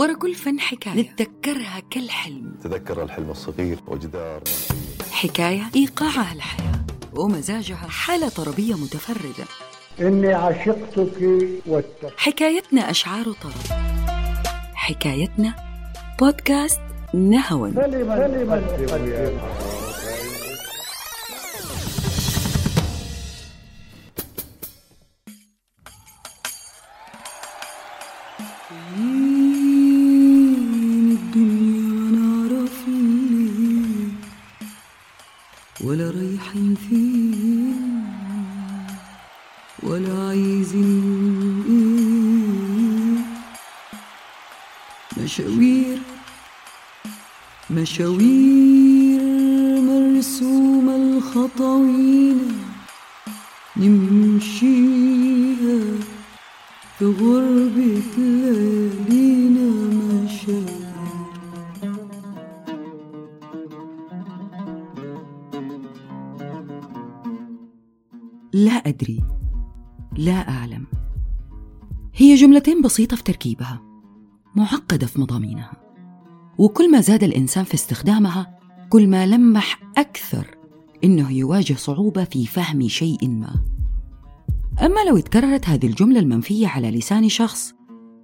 ورا كل فن حكاية. نتذكرها كالحلم. تذكر الحلم الصغير وجدار. حكاية إيقاعها الحياة ومزاجها حالة طربية متفردة. إني عشقتك واتقى حكايتنا أشعار طرب. حكايتنا بودكاست نهوى. ولا رايحين فين ولا عايزين إيه مشاوير مشاوير مرسومة الخطوينة نمشيها في غربة ليالينا لا أعلم. هي جملتين بسيطة في تركيبها معقدة في مضامينها وكل ما زاد الإنسان في استخدامها كل ما لمح أكثر إنه يواجه صعوبة في فهم شيء ما. أما لو اتكررت هذه الجملة المنفية على لسان شخص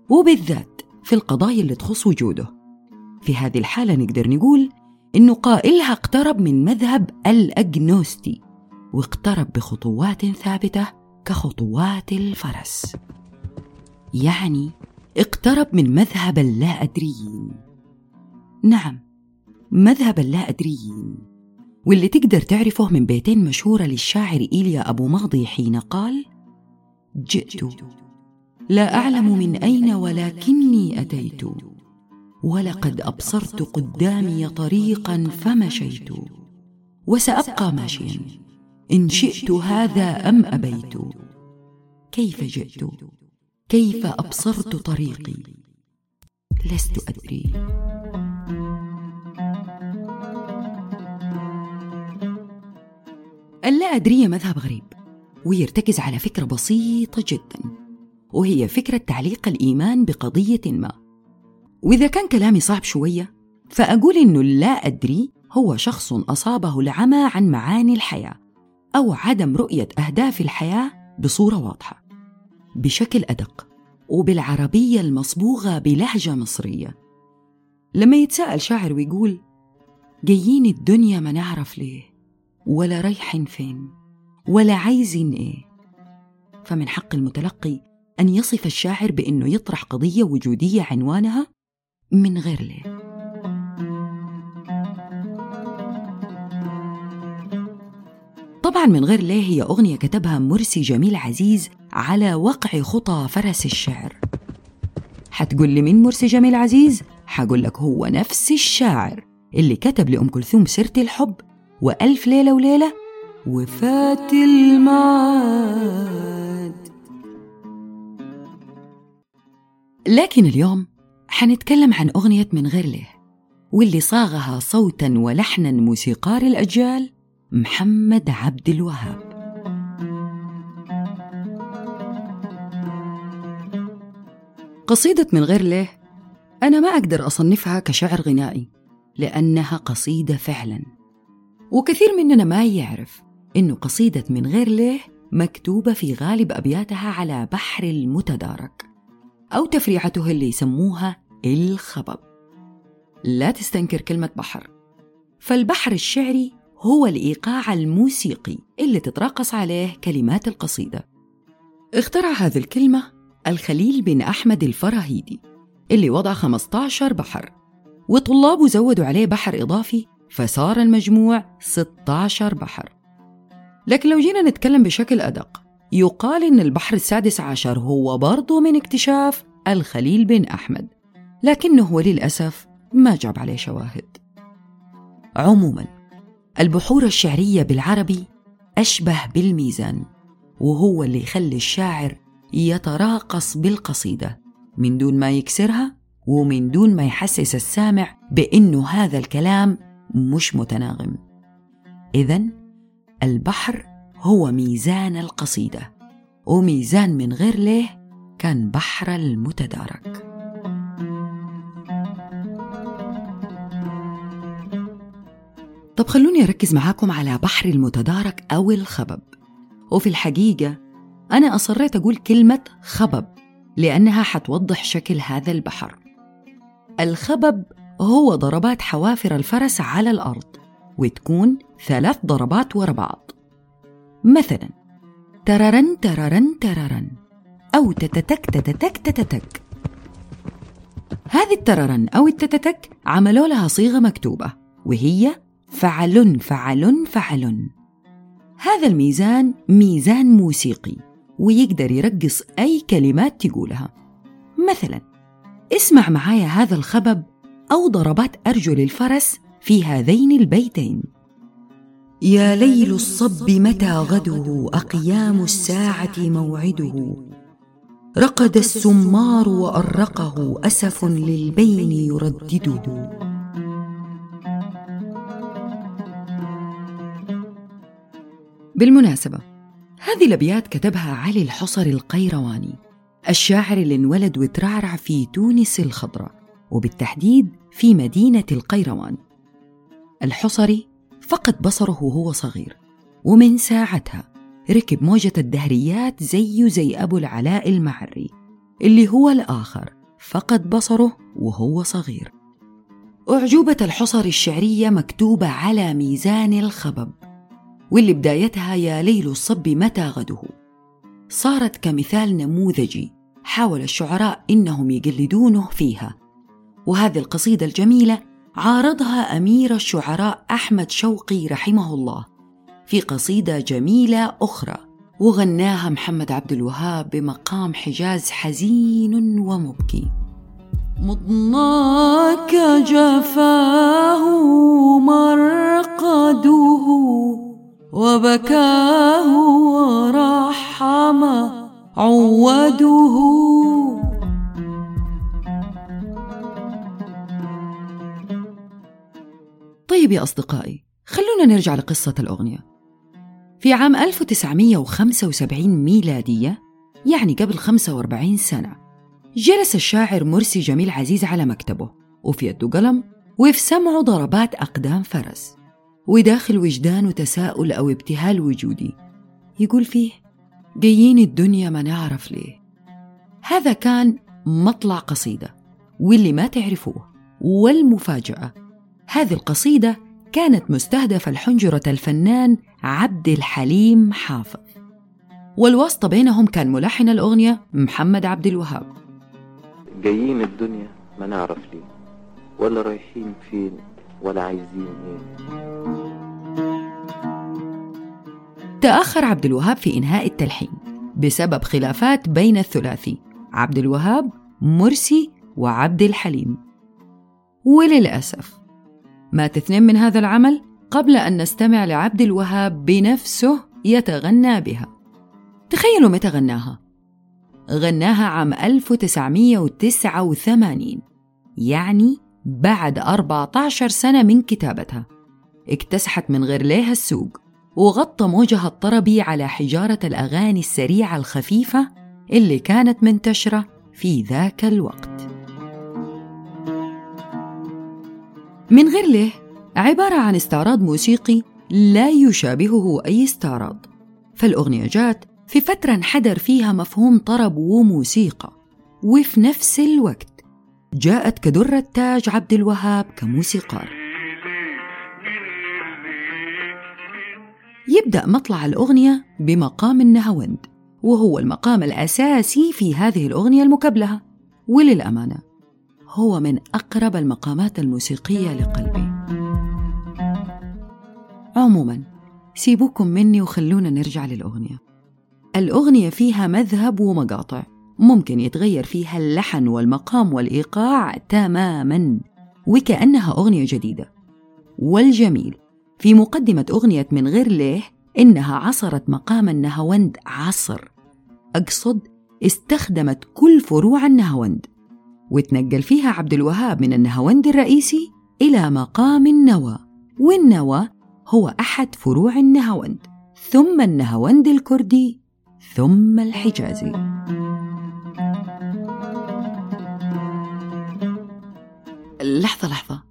وبالذات في القضايا اللي تخص وجوده في هذه الحالة نقدر نقول إنه قائلها اقترب من مذهب الأجنوستي واقترب بخطوات ثابتة كخطوات الفرس. يعني اقترب من مذهب اللا أدريين نعم مذهب اللا أدريين واللي تقدر تعرفه من بيتين مشهورة للشاعر إيليا أبو ماضي حين قال جئت لا أعلم من أين ولكني أتيت. ولقد أبصرت قدامي طريقا فمشيت. وسأبقى ماشيا. إن شئت هذا أم أبيت؟ كيف جئت؟ كيف أبصرت طريقي؟ لست أدري. اللا أدرية مذهب غريب ويرتكز على فكرة بسيطة جدا وهي فكرة تعليق الإيمان بقضية ما. وإذا كان كلامي صعب شوية فأقول إنه اللا أدري هو شخص أصابه العمى عن معاني الحياة. أو عدم رؤية أهداف الحياة بصورة واضحة. بشكل أدق وبالعربية المصبوغة بلهجة مصرية. لما يتساءل شاعر ويقول جايين الدنيا ما نعرف ليه ولا رايحين فين ولا عايزين إيه؟ فمن حق المتلقي أن يصف الشاعر بأنه يطرح قضية وجودية عنوانها من غير ليه. طبعا من غير ليه هي أغنية كتبها مرسي جميل عزيز على وقع خطى فرس الشعر. حتقول لي مين مرسي جميل عزيز؟ حقول لك هو نفس الشاعر اللي كتب لأم كلثوم سيرة الحب وألف ليلة وليلة وفات المعاد. لكن اليوم حنتكلم عن أغنية من غير ليه واللي صاغها صوتا ولحنا موسيقار الأجيال محمد عبد الوهاب. قصيدة من غير ليه أنا ما أقدر أصنفها كشعر غنائي لأنها قصيدة فعلا. وكثير مننا ما يعرف إنه قصيدة من غير ليه مكتوبة في غالب أبياتها على بحر المتدارك أو تفريعته اللي يسموها الخبب. لا تستنكر كلمة بحر. فالبحر الشعري هو الإيقاع الموسيقي اللي تتراقص عليه كلمات القصيدة. اخترع هذه الكلمة الخليل بن أحمد الفراهيدي اللي وضع 15 بحر وطلابه زودوا عليه بحر إضافي فصار المجموع 16 بحر. لكن لو جينا نتكلم بشكل أدق يقال إن البحر السادس عشر هو برضه من اكتشاف الخليل بن أحمد لكنه وللأسف ما جاب عليه شواهد. عموما البحور الشعرية بالعربي أشبه بالميزان وهو اللي يخلي الشاعر يتراقص بالقصيدة من دون ما يكسرها ومن دون ما يحسس السامع بأنه هذا الكلام مش متناغم. إذا البحر هو ميزان القصيدة وميزان من غير ليه كان بحر المتدارك. طب خلوني أركز معاكم على بحر المتدارك أو الخبب. وفي الحقيقة أنا أصريت أقول كلمة خبب لأنها حتوضح شكل هذا البحر. الخبب هو ضربات حوافر الفرس على الأرض وتكون ثلاث ضربات ورا بعض. مثلا تررن تررن تررن أو تتتك تتتك تتتك. هذه التررن أو التتتك عملوا لها صيغة مكتوبة وهي فعل فعل فعل. هذا الميزان ميزان موسيقي ويقدر يرقص أي كلمات تقولها. مثلا اسمع معايا هذا الخبب أو ضربات أرجل الفرس في هذين البيتين. يا ليل الصب متى غده؟ أقيام الساعة موعده. رقد السمار وأرقه أسف للبين يردده. بالمناسبة هذه الأبيات كتبها علي الحصري القيرواني الشاعر اللي انولد وترعرع في تونس الخضراء وبالتحديد في مدينة القيروان. الحصري فقد بصره وهو صغير ومن ساعتها ركب موجة الدهريات زيه زي أبو العلاء المعري اللي هو الآخر فقد بصره وهو صغير. أعجوبة الحصري الشعرية مكتوبة على ميزان الخبب. واللي بدايتها يا ليل الصب متى غده. صارت كمثال نموذجي حاول الشعراء إنهم يقلدونه فيها. وهذه القصيدة الجميلة عارضها أمير الشعراء أحمد شوقي رحمه الله في قصيدة جميلة أخرى وغناها محمد عبد الوهاب بمقام حجاز حزين ومبكي. مضناك جفاه مرقده وبكاه ورحم عوده. طيب يا أصدقائي خلونا نرجع لقصة الأغنية. في عام 1975 ميلادية يعني قبل 45 سنة جلس الشاعر مرسي جميل عزيز على مكتبه وفي يده قلم وفي سمعه ضربات أقدام فرس. وداخل وجدانه تساؤل أو ابتهال وجودي. يقول فيه جايين الدنيا ما نعرف ليه. هذا كان مطلع قصيدة واللي ما تعرفوه والمفاجأة. هذه القصيدة كانت مستهدفة لحنجرة الفنان عبد الحليم حافظ. والواسطة بينهم كان ملحن الأغنية محمد عبد الوهاب. جايين الدنيا ما نعرف ليه ولا رايحين فين. ولا عايزين إيه. تأخر عبد الوهاب في إنهاء التلحين بسبب خلافات بين الثلاثي عبد الوهاب مرسي وعبد الحليم. وللأسف مات اثنين من هذا العمل قبل أن نستمع لعبد الوهاب بنفسه يتغنى بها. تخيلوا متى غناها؟ غناها عام 1989 يعني بعد 14 سنة من كتابتها. اكتسحت من غير ليها السوق وغطى موجها الطربي على حجارة الأغاني السريعة الخفيفة اللي كانت منتشرة في ذاك الوقت. من غير ليه عبارة عن استعراض موسيقي لا يشابهه أي استعراض. فالأغنية جات في فترة انحدر فيها مفهوم طرب وموسيقى وفي نفس الوقت جاءت كدر التاج عبد الوهاب كموسيقار. يبدأ مطلع الأغنية بمقام النهاوند وهو المقام الأساسي في هذه الأغنية المكبلة. وللأمانة هو من أقرب المقامات الموسيقية لقلبي. عموما سيبوكم مني وخلونا نرجع للأغنية. الأغنية فيها مذهب ومقاطع. ممكن يتغير فيها اللحن والمقام والإيقاع تماما وكأنها أغنية جديدة. والجميل في مقدمة أغنية من غير ليه إنها عصرت مقام النهاوند عصر. أقصد استخدمت كل فروع النهاوند. وتنقل فيها عبد الوهاب من النهاوند الرئيسي إلى مقام النوى. والنوى هو أحد فروع النهاوند ثم النهاوند الكردي ثم الحجازي. لحظة لحظة.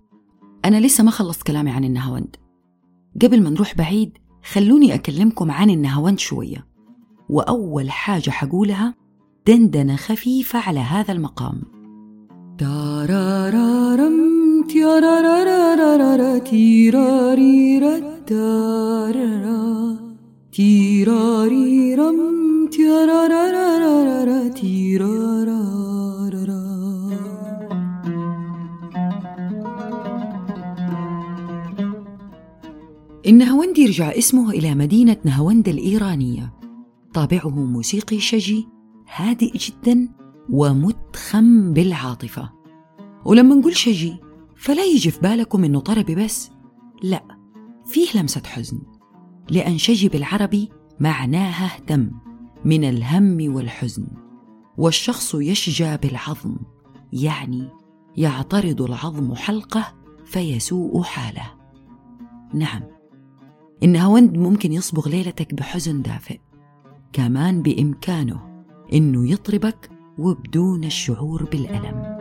أنا لسه ما خلصت كلامي عن النهاوند. قبل ما نروح بعيد خلوني أكلمكم عن النهاوند شوية. وأول حاجة حقولها دندنة خفيفة على هذا المقام. تيراريرم تيارارارارارا تيرارارارا النهاوند يرجع اسمه إلى مدينة نهاوند الإيرانية. طابعه موسيقي شجي هادئ جدا ومتخم بالعاطفة. ولما نقول شجي فلا يجي في بالكم إنه طربي بس. لا فيه لمسة حزن لأن شجي بالعربي معناها اهتم من الهم والحزن. والشخص يشجى بالعظم يعني يعترض العظم حلقه فيسوء حاله. نعم. النهاوند ممكن يصبغ ليلتك بحزن دافئ كمان بإمكانه إنه يطربك وبدون الشعور بالألم.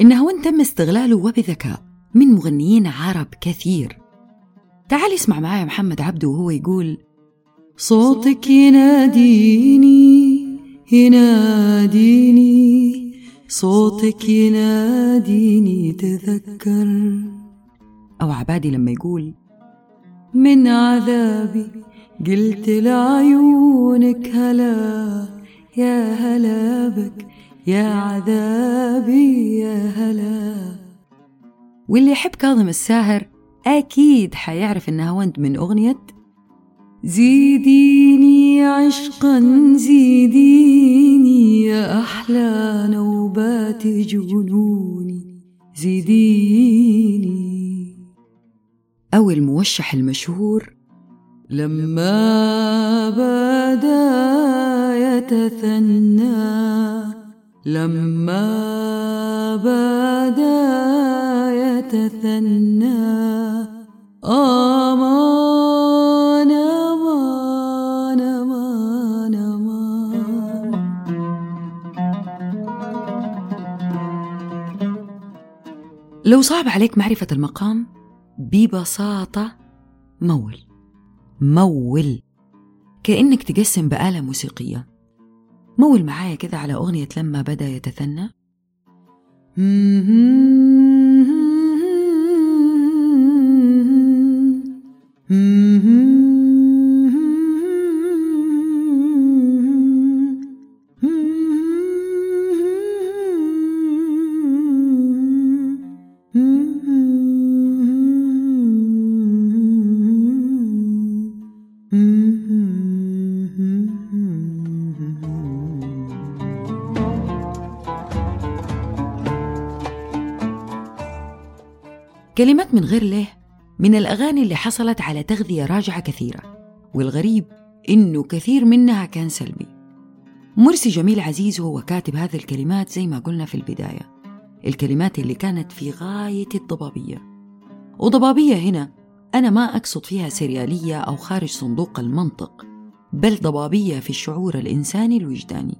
النهاوند تم استغلاله وبذكاء من مغنيين عرب كثير. تعال اسمع معايا محمد عبده وهو يقول صوتك يناديني يناديني صوتك يناديني تذكر. أو عبادي لما يقول من عذابي قلت لعيونك هلا يا هلا بك يا عذابي يا هلا. واللي يحب كاظم الساهر أكيد حيعرف إنها وند من أغنية زيديني عشقا زيديني يا أحلى نوبات جنوني زيديني. أو الموشح المشهور لما بدا يتثنى لما بدا يتثنى أمان لو صعب عليك معرفة المقام ببساطة مول. مول. كأنك تقسم بآلة موسيقية. مول معايا كذا على أغنية لما بدأ يتثنى. كلمات من غير له من الأغاني اللي حصلت على تغذية راجعة كثيرة والغريب إنه كثير منها كان سلبي. مرسي جميل عزيز هو كاتب هذه الكلمات زي ما قلنا في البداية الكلمات اللي كانت في غاية الضبابية. وضبابية هنا أنا ما أقصد فيها سريالية أو خارج صندوق المنطق بل ضبابية في الشعور الإنساني الوجداني.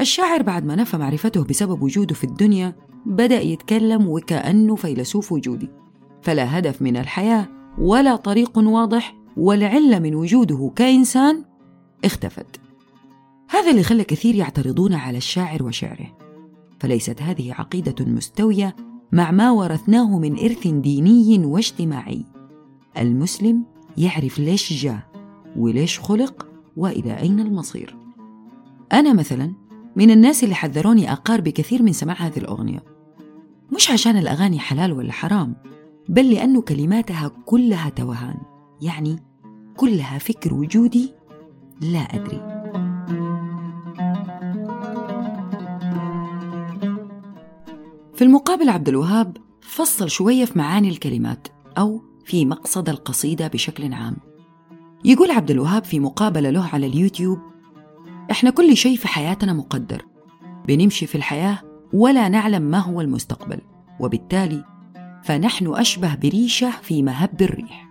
الشاعر بعد ما نفى معرفته بسبب وجوده في الدنيا بدأ يتكلم وكأنه فيلسوف وجودي. فلا هدف من الحياة ولا طريق واضح والعلة من وجوده كإنسان اختفت. هذا اللي خلى كثير يعترضون على الشاعر وشعره. فليست هذه عقيدة مستوية مع ما ورثناه من إرث ديني واجتماعي. المسلم يعرف ليش جاء وليش خلق وإلى أين المصير. أنا مثلا من الناس اللي حذروني أقار بكثير من سماع هذه الأغنية. مش عشان الأغاني حلال ولا حرام بل لأنه كلماتها كلها توهان يعني كلها فكر وجودي لا أدري. في المقابل عبد الوهاب فصل شوية في معاني الكلمات أو في مقصد القصيدة بشكل عام. يقول عبد الوهاب في مقابلة له على اليوتيوب إحنا كل شيء في حياتنا مقدر بنمشي في الحياة ولا نعلم ما هو المستقبل وبالتالي فنحن أشبه بريشة في مهب الريح.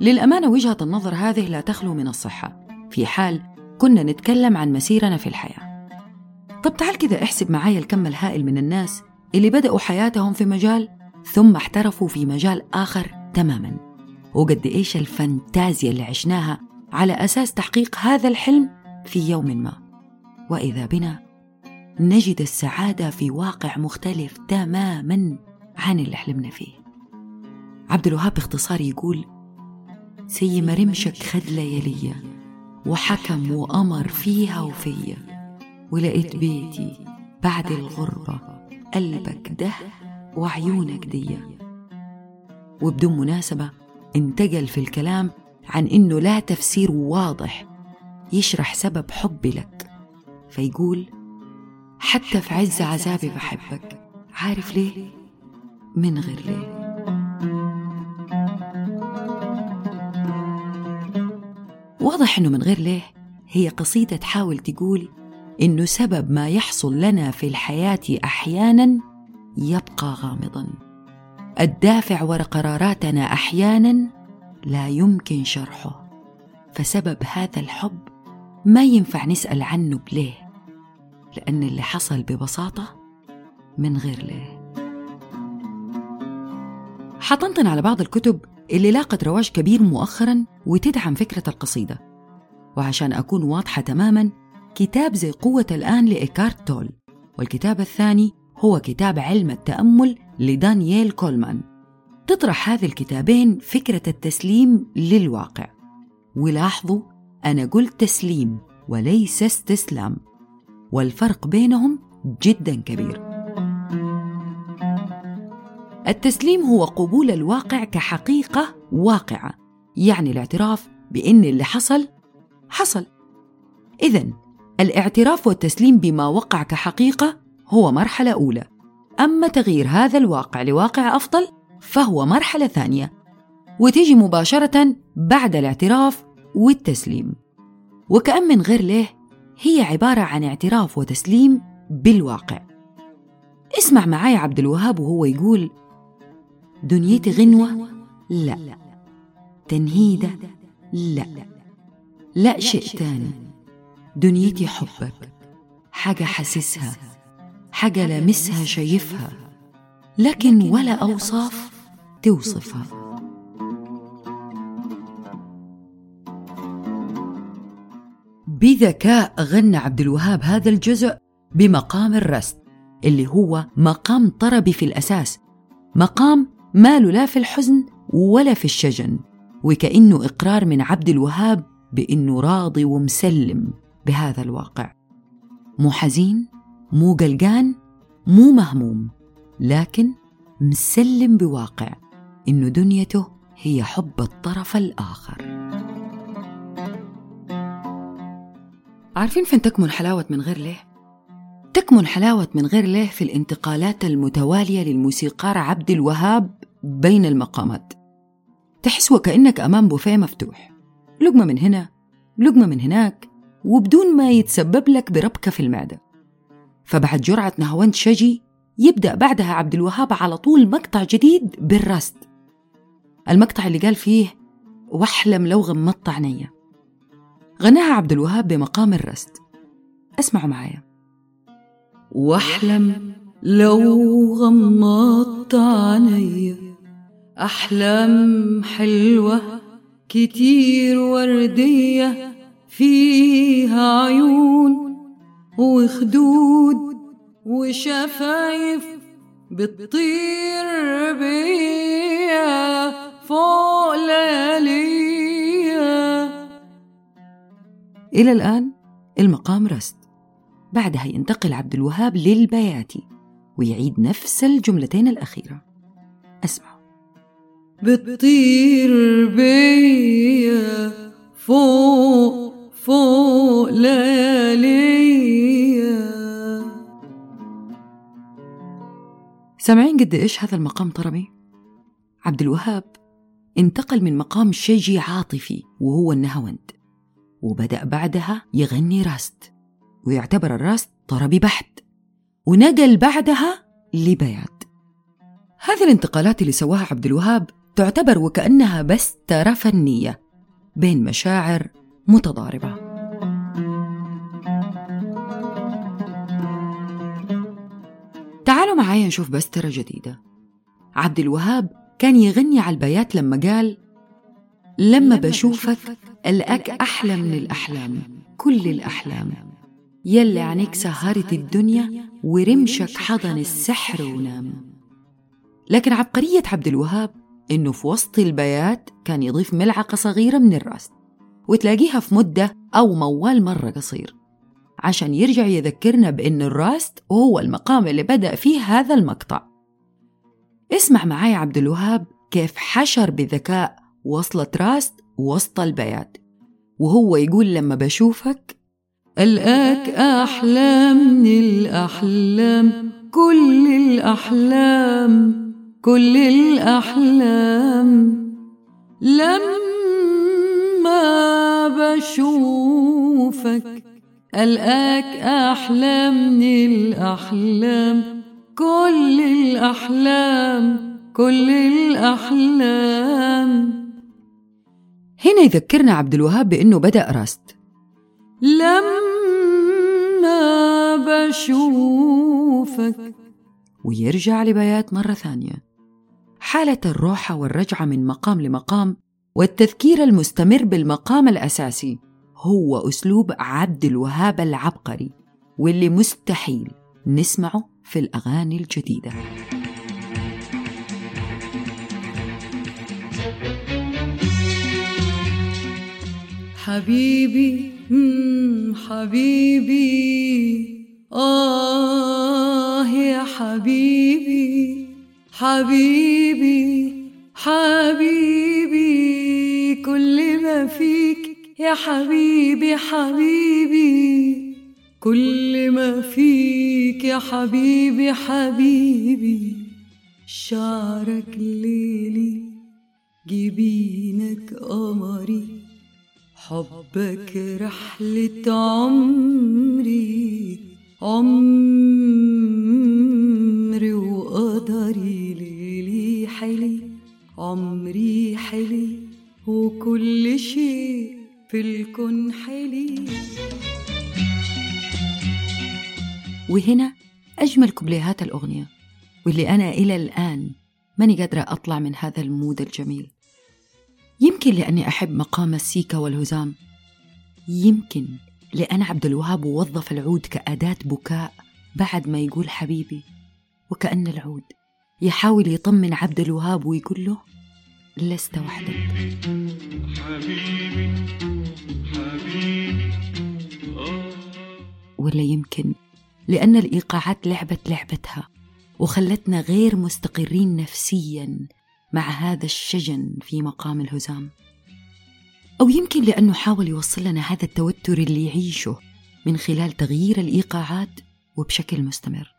للأمانة وجهة النظر هذه لا تخلو من الصحة. في حال كنا نتكلم عن مسيرنا في الحياة. طب تعال كذا احسب معايا الكم الهائل من الناس اللي بدأوا حياتهم في مجال ثم احترفوا في مجال آخر تماما. وقد إيش الفانتازيا اللي عشناها على أساس تحقيق هذا الحلم في يوم ما. وإذا بنا نجد السعادة في واقع مختلف تماما عن اللي حلمنا فيه. عبد الوهاب باختصار يقول سي ما رمشك خد ليالية وحكم وأمر فيها وفيا ولقيت بيتي بعد الغربة قلبك ده وعيونك دي. وبدون مناسبة انتقل في الكلام عن إنه لا تفسير واضح يشرح سبب حبي لك فيقول حتى في عز عذابي بحبك. عارف ليه؟ من غير ليه. واضح إنه من غير ليه هي قصيدة تحاول تقول إنه سبب ما يحصل لنا في الحياة أحيانا يبقى غامضا. الدافع وراء قراراتنا أحيانا لا يمكن شرحه. فسبب هذا الحب ما ينفع نسأل عنه بليه. لأن اللي حصل ببساطة من غير ليه حطنطن على بعض الكتب اللي لاقت رواج كبير مؤخرا وتدعم فكرة القصيدة. وعشان أكون واضحة تماما كتاب زي قوة الآن لإيكارت تول. والكتاب الثاني هو كتاب علم التأمل لدانييل كولمان. تطرح هذه الكتابين فكرة التسليم للواقع. ولاحظوا أنا قلت تسليم وليس استسلام. والفرق بينهم جدا كبير. التسليم هو قبول الواقع كحقيقة واقعة يعني الاعتراف بإن اللي حصل حصل. اذا الاعتراف والتسليم بما وقع كحقيقة هو مرحلة أولى. أما تغيير هذا الواقع لواقع أفضل فهو مرحلة ثانية وتيجي مباشرة بعد الاعتراف والتسليم. وكأن من غير ليه هي عبارة عن اعتراف وتسليم بالواقع. اسمع معايا عبد الوهاب وهو يقول دنيتي غنوة؟ لا. تنهيدة؟ لا. لا شيء تاني. دنيتي حبك. حاجة حاسسها. حاجة لامسها شايفها. لكن ولا أوصاف توصفها. بذكاء غنى عبد الوهاب هذا الجزء بمقام الرست اللي هو مقام طربي في الأساس مقام ماله لا في الحزن ولا في الشجن وكأنه إقرار من عبد الوهاب بأنه راضي ومسلم بهذا الواقع. مو حزين مو قلقان مو مهموم لكن مسلم بواقع إنه دنيته هي حب الطرف الآخر. عارفين فين تكمن حلاوة من غير ليه؟ تكمن حلاوة من غير ليه في الانتقالات المتوالية للموسيقار عبد الوهاب بين المقامات. تحس وكأنك أمام بوفيه مفتوح. لقمة من هنا لقمة من هناك وبدون ما يتسبب لك بربكة في المعدة. فبعد جرعة نهوند شجي يبدأ بعدها عبد الوهاب على طول مقطع جديد بالرست المقطع اللي قال فيه وأحلم لو غمضت عينيا غناها عبد الوهاب بمقام الرست. اسمعوا معايا. واحلم لو غمضت عينيا أحلام حلوة كتير وردية فيها عيون وخدود وشفايف بتطير بيا فوق لياليا إلى الآن المقام رست بعدها ينتقل عبد الوهاب للبياتي ويعيد نفس الجملتين الأخيرة. اسمعوا بتطير بيا فوق فوق لياليا. سامعين قد إيش هذا المقام طربي؟ عبد الوهاب انتقل من مقام شجي عاطفي وهو النهاوند. وبدأ بعدها يغني راست ويعتبر الراست طربي بحت ونقل بعدها لبيات هذه الانتقالات اللي سواها عبد الوهاب تعتبر وكأنها بس ترى فنية بين مشاعر متضاربة. تعالوا معايا نشوف بسترة جديدة. عبد الوهاب كان يغني على البيات لما قال لما بشوفك الأك أحلى من الأحلام كل الأحلام. يلي عنيك سهرت الدنيا ورمشك حضن السحر ونام. لكن عبقرية عبد الوهاب إنه في وسط البيات كان يضيف ملعقة صغيرة من الراس وتلاقيها في مدة أو موال مرة قصير عشان يرجع يذكرنا بأن الراست هو المقام اللي بدأ فيه هذا المقطع. اسمع معاي عبد الوهاب كيف حشر بذكاء وصلة راست وسط البيات وهو يقول لما بشوفك ألقاك أحلى من الأحلام كل الأحلام كل الأحلام. لما بشوفك ألقاك أحلى من الأحلام كل الأحلام كل الأحلام. هنا يذكرنا عبد الوهاب بأنه بدأ راست. لما بشوفك. ويرجع لبيات مرة ثانية. حالة الروحة والرجعة من مقام لمقام والتذكير المستمر بالمقام الأساسي هو أسلوب عبد الوهاب العبقري واللي مستحيل نسمعه في الأغاني الجديدة. حبيبي حبيبي. آه يا حبيبي حبيبي حبيبي. كل ما فيك يا حبيبي حبيبي. كل ما فيك يا حبيبي حبيبي. شعرك ليلي جبينك قمري. حبك رحلة عمري عمري وقدري ليلي حلي عمري حلي وكل شيء في الكون حلي. وهنا أجمل كوبليهات الأغنية واللي أنا إلى الآن ماني قادرة أطلع من هذا ال mood الجميل. يمكن لأني أحب مقام السيكا والهزام. يمكن لأن عبد الوهاب وظف العود كأداة بكاء بعد ما يقول حبيبي وكأن العود يحاول يطمن عبد الوهاب ويقول له لست وحدك. حبيبي حبيبي ولا يمكن لأن الإيقاعات لعبت لعبتها وخلتنا غير مستقرين نفسيا. مع هذا الشجن في مقام الهزام. أو يمكن لأنه حاول يوصل لنا هذا التوتر اللي يعيشه من خلال تغيير الإيقاعات وبشكل مستمر.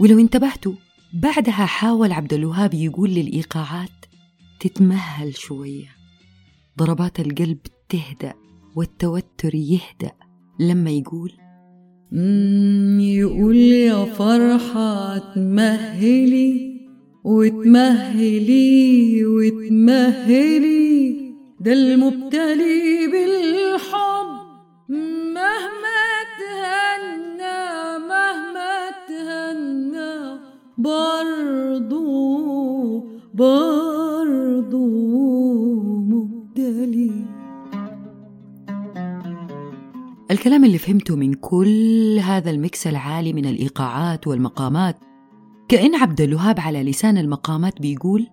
ولو انتبهتوا بعدها حاول عبد الوهاب يقول للإيقاعات تتمهل شوية. ضربات القلب تهدأ والتوتر يهدأ لما يقول يقول يا فرحة تمهلي وتمهلي وتمهلي ده المبتلي بالحب. مهما تهنى مهما تهنى. برضو برضو مبتلي. الكلام اللي فهمته من كل هذا المكس العالي من الإيقاعات والمقامات كأن عبد الوهاب على لسان المقامات بيقول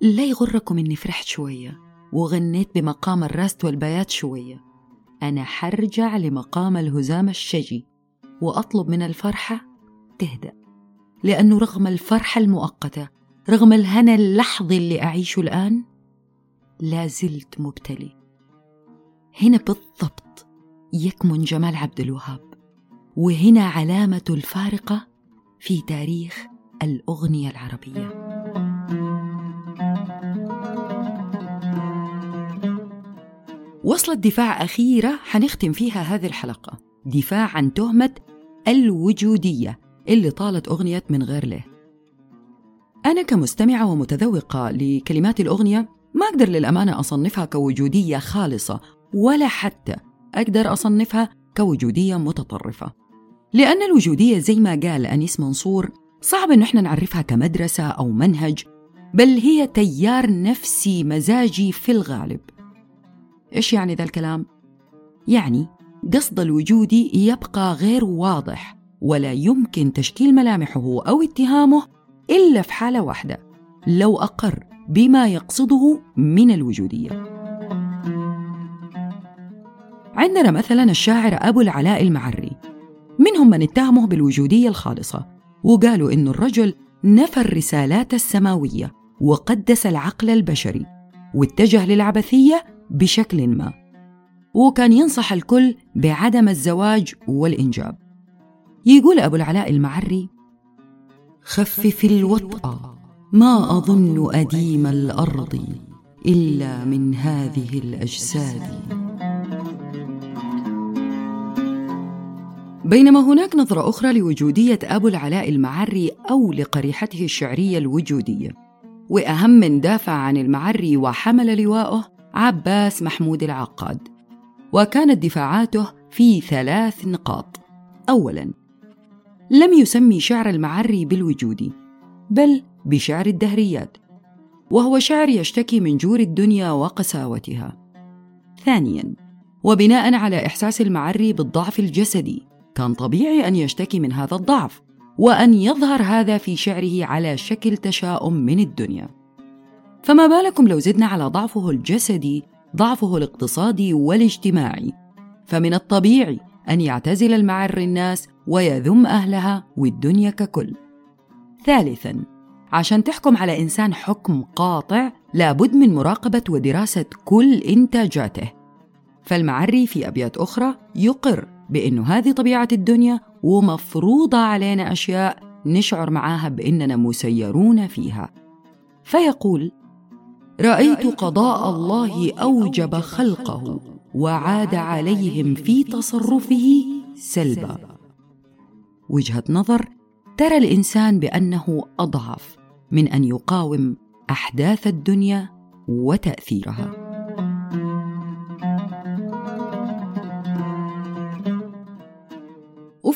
لا يغركم إني فرحت شوية وغنيت بمقام الراست والبيات شوية. أنا حرجع لمقام الهزام الشجي وأطلب من الفرحة تهدأ. لأنه رغم الفرحة المؤقتة رغم الهنا اللحظي اللي أعيشه الآن لا زلت مبتلي. هنا بالضبط يكمن جمال عبد الوهاب وهنا علامة الفارقة في تاريخ الأغنية العربية. وصلت دفاع أخيرة حنختم فيها هذه الحلقة. دفاع عن تهمة الوجودية اللي طالت أغنية من غير له. أنا كمستمعة ومتذوقة لكلمات الأغنية ما أقدر للأمانة أصنفها كوجودية خالصة ولا حتى أقدر أصنفها كوجودية متطرفة. لأن الوجودية زي ما قال أنيس منصور صعب إنه إحنا نعرفها كمدرسة أو منهج بل هي تيار نفسي مزاجي في الغالب. إيش يعني ذا الكلام؟ يعني قصد الوجودي يبقى غير واضح ولا يمكن تشكيل ملامحه أو اتهامه إلا في حالة واحدة لو أقر بما يقصده من الوجودية. عندنا مثلا الشاعر أبو العلاء المعري. منهم من اتهمه بالوجودية الخالصة وقالوا إن الرجل نفى الرسالات السماوية وقدس العقل البشري واتجه للعبثية بشكل ما. وكان ينصح الكل بعدم الزواج والإنجاب. يقول أبو العلاء المعري خفف الوطأ ما أظن أديم الأرض إلا من هذه الأجساد. بينما هناك نظرة أخرى لوجودية أبو العلاء المعري أو لقريحته الشعرية الوجودية. وأهم من دافع عن المعري وحمل لواءه عباس محمود العقاد. وكانت دفاعاته في ثلاث نقاط. أولاً لم يسمي شعر المعري بالوجودي بل بشعر الدهريات وهو شعر يشتكي من جور الدنيا وقساوتها. ثانيا وبناء على إحساس المعري بالضعف الجسدي كان طبيعي أن يشتكي من هذا الضعف وأن يظهر هذا في شعره على شكل تشاؤم من الدنيا. فما بالكم لو زدنا على ضعفه الجسدي ضعفه الاقتصادي والاجتماعي؟ فمن الطبيعي أن يعتزل المعري الناس ويذم أهلها والدنيا ككل. ثالثا عشان تحكم على إنسان حكم قاطع لابد من مراقبة ودراسة كل إنتاجاته. فالمعري في أبيات أخرى يقر. بأنه هذه طبيعة الدنيا ومفروضة علينا أشياء نشعر معاها بأننا مسيرون فيها. فيقول رأيت قضاء الله أوجب خلقه وعاد عليهم في تصرفه سلبا. وجهة نظر ترى الإنسان بأنه أضعف من أن يقاوم أحداث الدنيا وتأثيرها.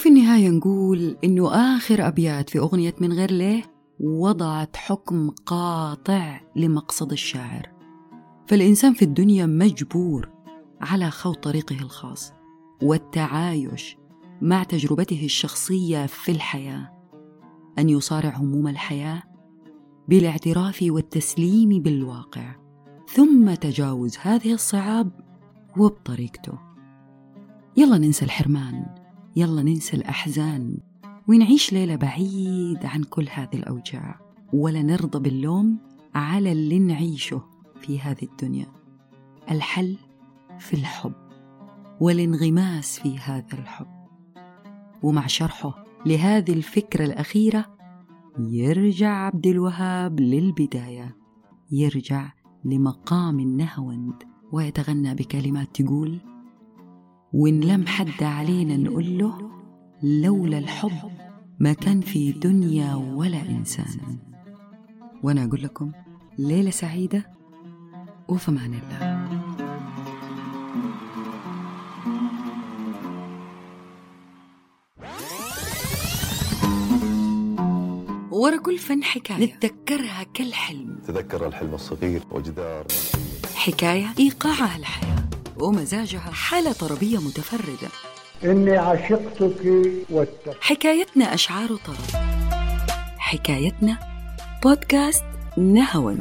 وفي النهاية نقول إنه آخر أبيات في أغنية من غير ليه وضعت حكم قاطع لمقصد الشاعر. فالإنسان في الدنيا مجبور على خوض طريقه الخاص والتعايش مع تجربته الشخصية في الحياة. أن يصارع هموم الحياة بالاعتراف والتسليم بالواقع. ثم تجاوز هذه الصعاب وبطريقته. يلا ننسى الحرمان. يلا ننسى الأحزان ونعيش ليلة بعيد عن كل هذه الأوجاع ولا نرضى باللوم على اللي نعيشه في هذه الدنيا. الحل في الحب والانغماس في هذا الحب. ومع شرحه لهذه الفكرة الأخيرة يرجع عبد الوهاب للبداية. يرجع لمقام النهوند ويتغنى بكلمات تقول وإن لم حد علينا نقول له لولا الحب ما كان في دنيا ولا إنسان. وأنا أقول لكم ليلة سعيدة وفمان الله. ورا كل فن حكاية. نتذكرها كالحلم. تذكر الحلم الصغير وجدار. حكاية إيقاعها الحياة ومزاجها. حالة طربية متفردة. إني عشقتك واتقيت حكايتنا أشعار طرب. حكايتنا بودكاست نهوى.